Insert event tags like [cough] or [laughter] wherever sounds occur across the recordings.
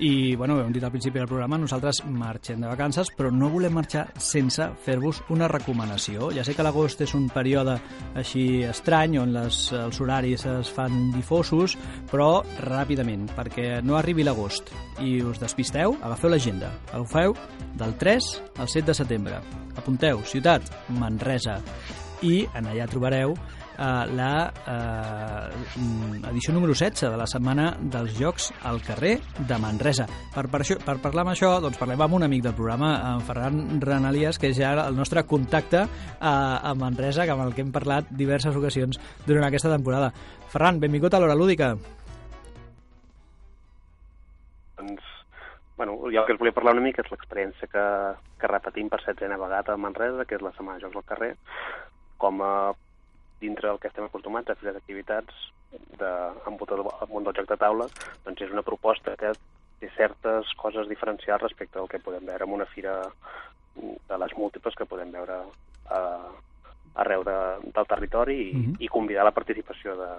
I, bueno, ho hem dit al principi del programa, nosaltres marxem de vacances, però no volem marxar sense fer-vos una recomanació. Ja sé que l'agost és un període així estrany, on les, els horaris es fan difosos, però ràpidament, perquè no arribi l'agost i us despisteu, agafeu l'agenda. Agafeu del 3 al 7 de setembre. Apunteu, ciutat, Manresa. I en allà trobareu eh, la eh, edició número 16 de la setmana dels Jocs al carrer de Manresa. Per, per, això, per parlar amb això, doncs parlem amb un amic del programa, en Ferran Renalies, que és ja el nostre contacte a, a Manresa, amb el que hem parlat diverses ocasions durant aquesta temporada. Ferran, benvingut a l'Hora Lúdica. Doncs, bueno, jo el que us volia parlar una mica és l'experiència que, que repetim per setzena vegada a Manresa, que és la Setmana de Jocs al carrer, com a dintre del que estem acostumats a fer les activitats de, amb el món del joc de taula, doncs és una proposta que té certes coses diferencials respecte al que podem veure en una fira de les múltiples que podem veure a, arreu de, del territori i, uh -huh. i convidar la participació de,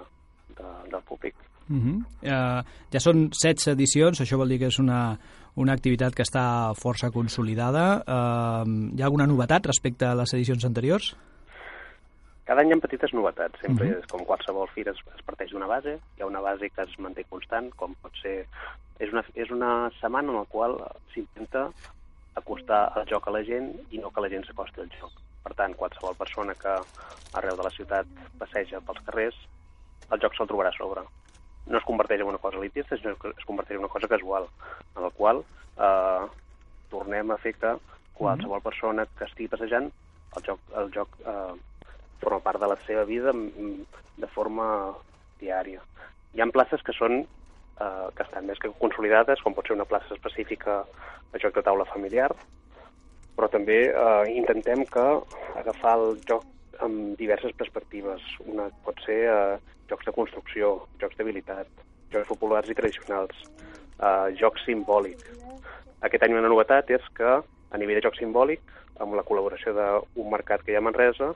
de, del públic. Uh -huh. uh, ja són 16 edicions, això vol dir que és una, una activitat que està força consolidada. Uh, hi ha alguna novetat respecte a les edicions anteriors? Cada any hi ha petites novetats, sempre uh -huh. és com qualsevol fira es, es parteix d'una base, hi ha una base que es manté constant, com pot ser... És una, és una setmana en la qual s'intenta acostar el joc a la gent i no que la gent s'acosti al joc. Per tant, qualsevol persona que arreu de la ciutat passeja pels carrers, el joc se'l trobarà a sobre. No es converteix en una cosa elitista, sinó que es converteix en una cosa casual, en la qual eh, tornem a fer que qualsevol persona que estigui passejant, el joc, el joc eh, forma part de la seva vida de forma diària. Hi ha places que són eh, que estan més que consolidades, com pot ser una plaça específica de joc de taula familiar, però també eh, intentem que agafar el joc amb diverses perspectives. Una pot ser eh, jocs de construcció, jocs d'habilitat, jocs populars i tradicionals, eh, joc simbòlic. Aquest any una novetat és que a nivell de joc simbòlic, amb la col·laboració d'un mercat que hi ha a Manresa,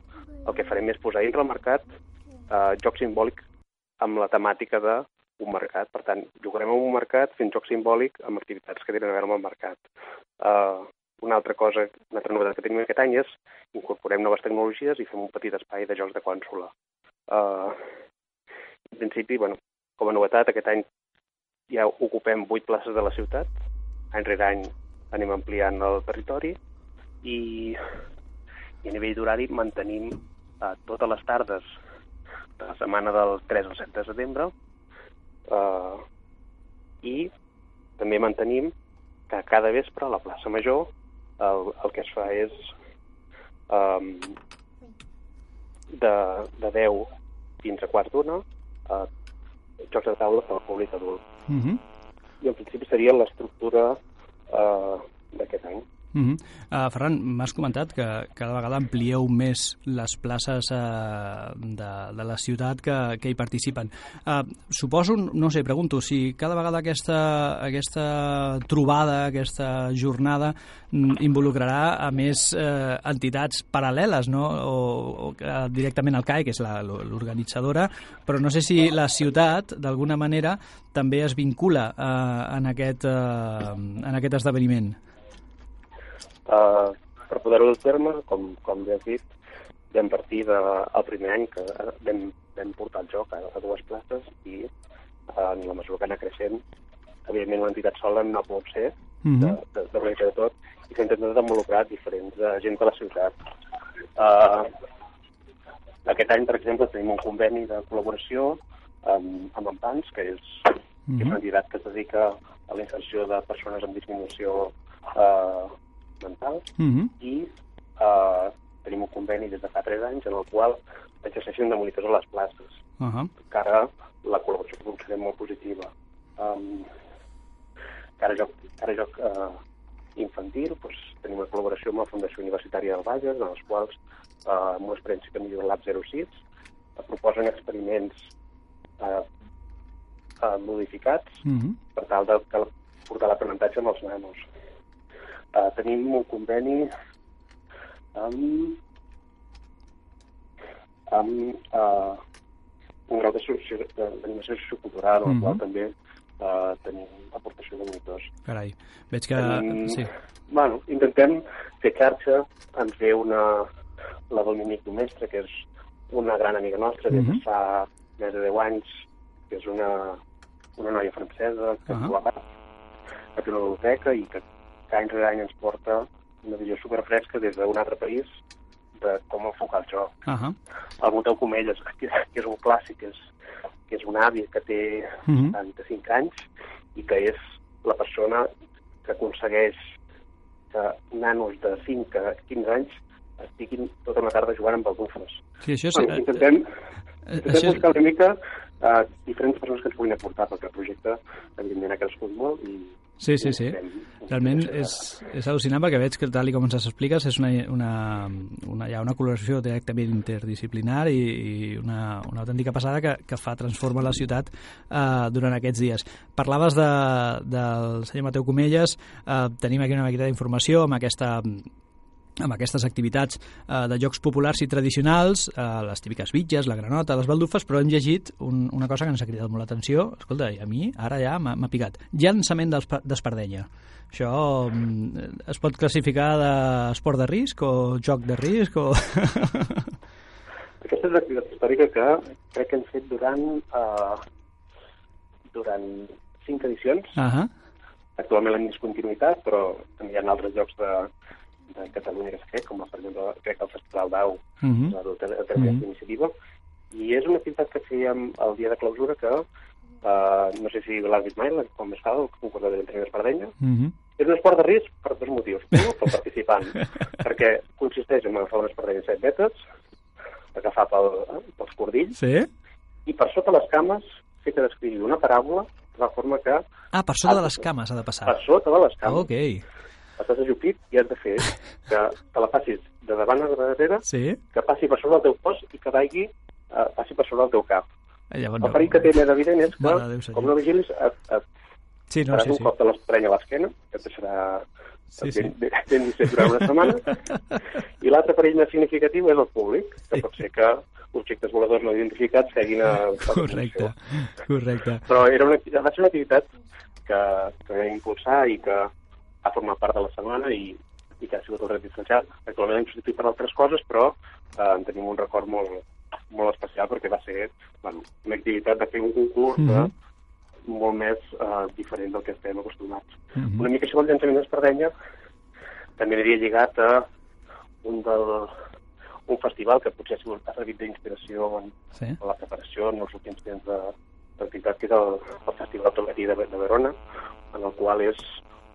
el que farem és posar dintre el mercat eh, joc simbòlic amb la temàtica d'un mercat. Per tant, jugarem en un mercat fent joc simbòlic amb activitats que tenen a veure amb el mercat. Eh, una altra cosa, una altra novetat que tenim aquest any és incorporem noves tecnologies i fem un petit espai de jocs de consola. Uh, en principi, bueno, com a novetat, aquest any ja ocupem vuit places de la ciutat. Any rere any anem ampliant el territori i, i a nivell d'horari mantenim uh, totes les tardes de la setmana del 3 al 7 de setembre uh, i també mantenim que cada vespre a la plaça Major el, el que es fa és um, de, de 10 fins a quart d'una uh, jocs de taula per al públic adult. Uh -huh. I en principi seria l'estructura uh, d'aquest any. Uh -huh. uh, Ferran, m'has comentat que cada vegada amplieu més les places uh, de, de la ciutat que, que hi participen. Uh, suposo, no sé, pregunto, si cada vegada aquesta, aquesta trobada, aquesta jornada mm, involucrarà a més uh, entitats paral·leles, no? o, o uh, directament al CAE, que és l'organitzadora, però no sé si la ciutat, d'alguna manera, també es vincula uh, en, aquest, uh, en aquest esdeveniment. Uh, per poder-ho dur terme, com, com ja has dit, vam partir del de, primer any que vam, vam portar el joc a, a dues places i en la mesura que anar creixent, evidentment una entitat sola no pot ser -huh. de, de, de, de tot i s'ha intentat involucrar diferents uh, gent de la ciutat. Uh, aquest any, per exemple, tenim un conveni de col·laboració amb, amb Empans, que és, uh -huh. que és una entitat que es dedica a la inserció de persones amb disminució uh, mental uh -huh. i uh, tenim un conveni des de fa 3 anys en el qual exerceixen de monitors a les places. Uh -huh. Que ara la col·laboració considerem molt positiva. Um, cara joc, cara joc uh, infantil, doncs, tenim una col·laboració amb la Fundació Universitària del Bages, en els quals, uh, amb una experiència que millor Lab 06, uh, proposen experiments uh, uh, modificats uh -huh. per tal de, de portar l'aprenentatge amb els nanos. Uh, tenim un conveni amb, amb uh, un grau d'animació sociocultural, el Mhm. qual també eh, tenim aportació de monitors. Carai, veig que... Tenim, Sí. Bueno, intentem fer xarxa, ens ve una, la Dominic Domestre, que és una gran amiga nostra, des de Mhm. fa més de 10 anys, que és una, una noia francesa que uh -huh. que té una biblioteca i que, que any rere any ens porta una visió superfresca des d'un altre país de com enfocar el joc. Uh -huh. El Mateu Comelles, que, que és un clàssic, és, que és un avi que té Mhm. 75 anys i que és la persona que aconsegueix que nanos de 5 a 15 anys estiguin tota una tarda jugant amb baldufes. Sí, això és... Bueno, intentem, eh, intentem això buscar una mica uh, diferents persones que ens puguin aportar, perquè el projecte, evidentment, ha crescut molt i... Sí, sí, sí. Realment és, és al·lucinant perquè veig que tal i com ens expliques és una, una, una, hi ha una col·laboració directament interdisciplinar i, i una, una autèntica passada que, que fa transforma la ciutat eh, durant aquests dies. Parlaves de, del senyor Mateu Comelles, eh, tenim aquí una miqueta d'informació amb aquesta amb aquestes activitats eh, de jocs populars i tradicionals, eh, les típiques bitges, la granota, les baldufes, però hem llegit un, una cosa que ens ha cridat molt l'atenció, escolta, i a mi ara ja m'ha picat. Llançament d'espa- d'espardenya. Això mm, es pot classificar d'esport de risc o joc de risc o... Aquesta és l'activitat històrica que crec que hem fet durant, uh, durant cinc edicions. uh -huh. Actualment l'hem discontinuïtat, però també hi ha altres llocs de, de Catalunya que s'ha fet, com per exemple, crec que el Festival d'Au, uh -huh. la de tercera Mhm. iniciativa, i és una activitat que fèiem el dia de clausura que, uh, no sé si l'has vist mai, com es fa el concurs de llançament d'espardenya, Uh -huh. és un esport de risc per dos motius. Un, pel participant, [laughs] perquè consisteix en agafar una espardenya de 7 metres, agafar pel, pels cordills, Sí? i per sota les cames fer que descrigui una paràbola de la forma que Ah, per sota de les cames ha de passar. per sota de les cames Ok. Estàs ajupit i has de fer que te la passis de davant a darrere, Sí? que passi per sobre el teu cos i que vagi, eh, passi per sobre el teu cap. Eh, Llavors, El perill que té més evident és que, Déu, com no vigilis, et, et Sí, no, faràs sí, un sí. cop de l'esprenya a l'esquena, que et deixarà Sí, sí. ben, durant una setmana. [laughs] I l'altre perill més significatiu és el públic, que Sí. pot ser que objectes voladors no identificats seguin a [laughs] Correcte, correcte. Però era una, va ser una activitat que, que vam impulsar i que ha format part de la setmana i, i que ha sigut el dret distanciat. Actualment hem substituït per altres coses, però eh, en tenim un record molt, molt especial perquè va ser bueno, una activitat de fer un concurs mm Mhm. molt més eh, diferent del que estem acostumats. Mhm. Una mica això del llançament d'espardenya també aniria lligat a un, del, un festival que potser ha sigut- ha servit d'inspiració en, Sí? a la preparació en els últims temps de l'activitat, que és el, el Festival Togatí de, de Verona, en el qual és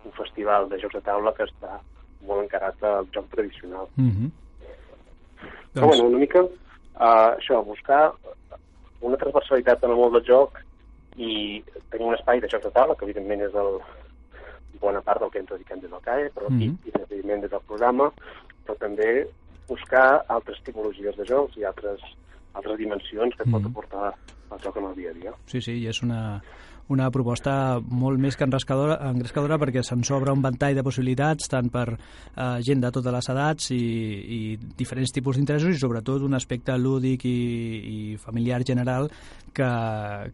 un festival de jocs de taula que està molt encarat al joc tradicional. Mhm. Però bueno, una mica uh, això, buscar una transversalitat en el món del joc i tenir un espai de jocs de taula, que evidentment és el, bona part del que ens dediquem des del CAE, però mm Mhm. -hmm. i, evidentment des del programa, però també buscar altres tipologies de jocs i altres, altres dimensions que mm -hmm. pot Mhm. aportar el joc en el dia a dia. Sí, sí, i és una, una proposta molt més que engrescadora, engrescadora perquè se'n s'obre un ventall de possibilitats tant per eh, gent de totes les edats i, i diferents tipus d'interessos i sobretot un aspecte lúdic i, i familiar general que,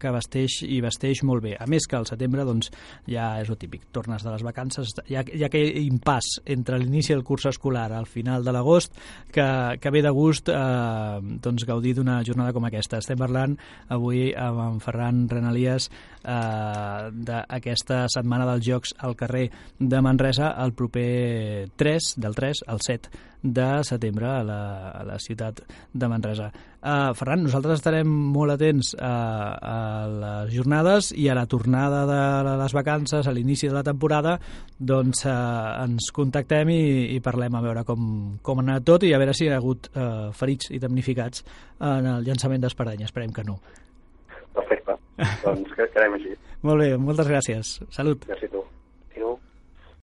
que vesteix i vesteix molt bé. A més que al setembre doncs, ja és el típic, tornes de les vacances, hi ha aquell impàs entre l'inici del curs escolar al final de l'agost que, que ve de gust eh, doncs, gaudir d'una jornada com aquesta. Estem parlant avui amb en Ferran Renalies eh, d'aquesta setmana dels Jocs al carrer de Manresa el proper 3, del 3 al 7 de setembre a la, a la ciutat de Manresa. Uh, Ferran, nosaltres estarem molt atents a, a les jornades i a la tornada de les vacances, a l'inici de la temporada, doncs uh, ens contactem i, i parlem a veure com, com ha anat tot i a veure si hi ha hagut uh, ferits i damnificats en el llançament d'Espadanya. Esperem que no. Perfecte. [laughs] doncs que- quedem així. Molt bé, moltes gràcies. Salut. Merci a tu.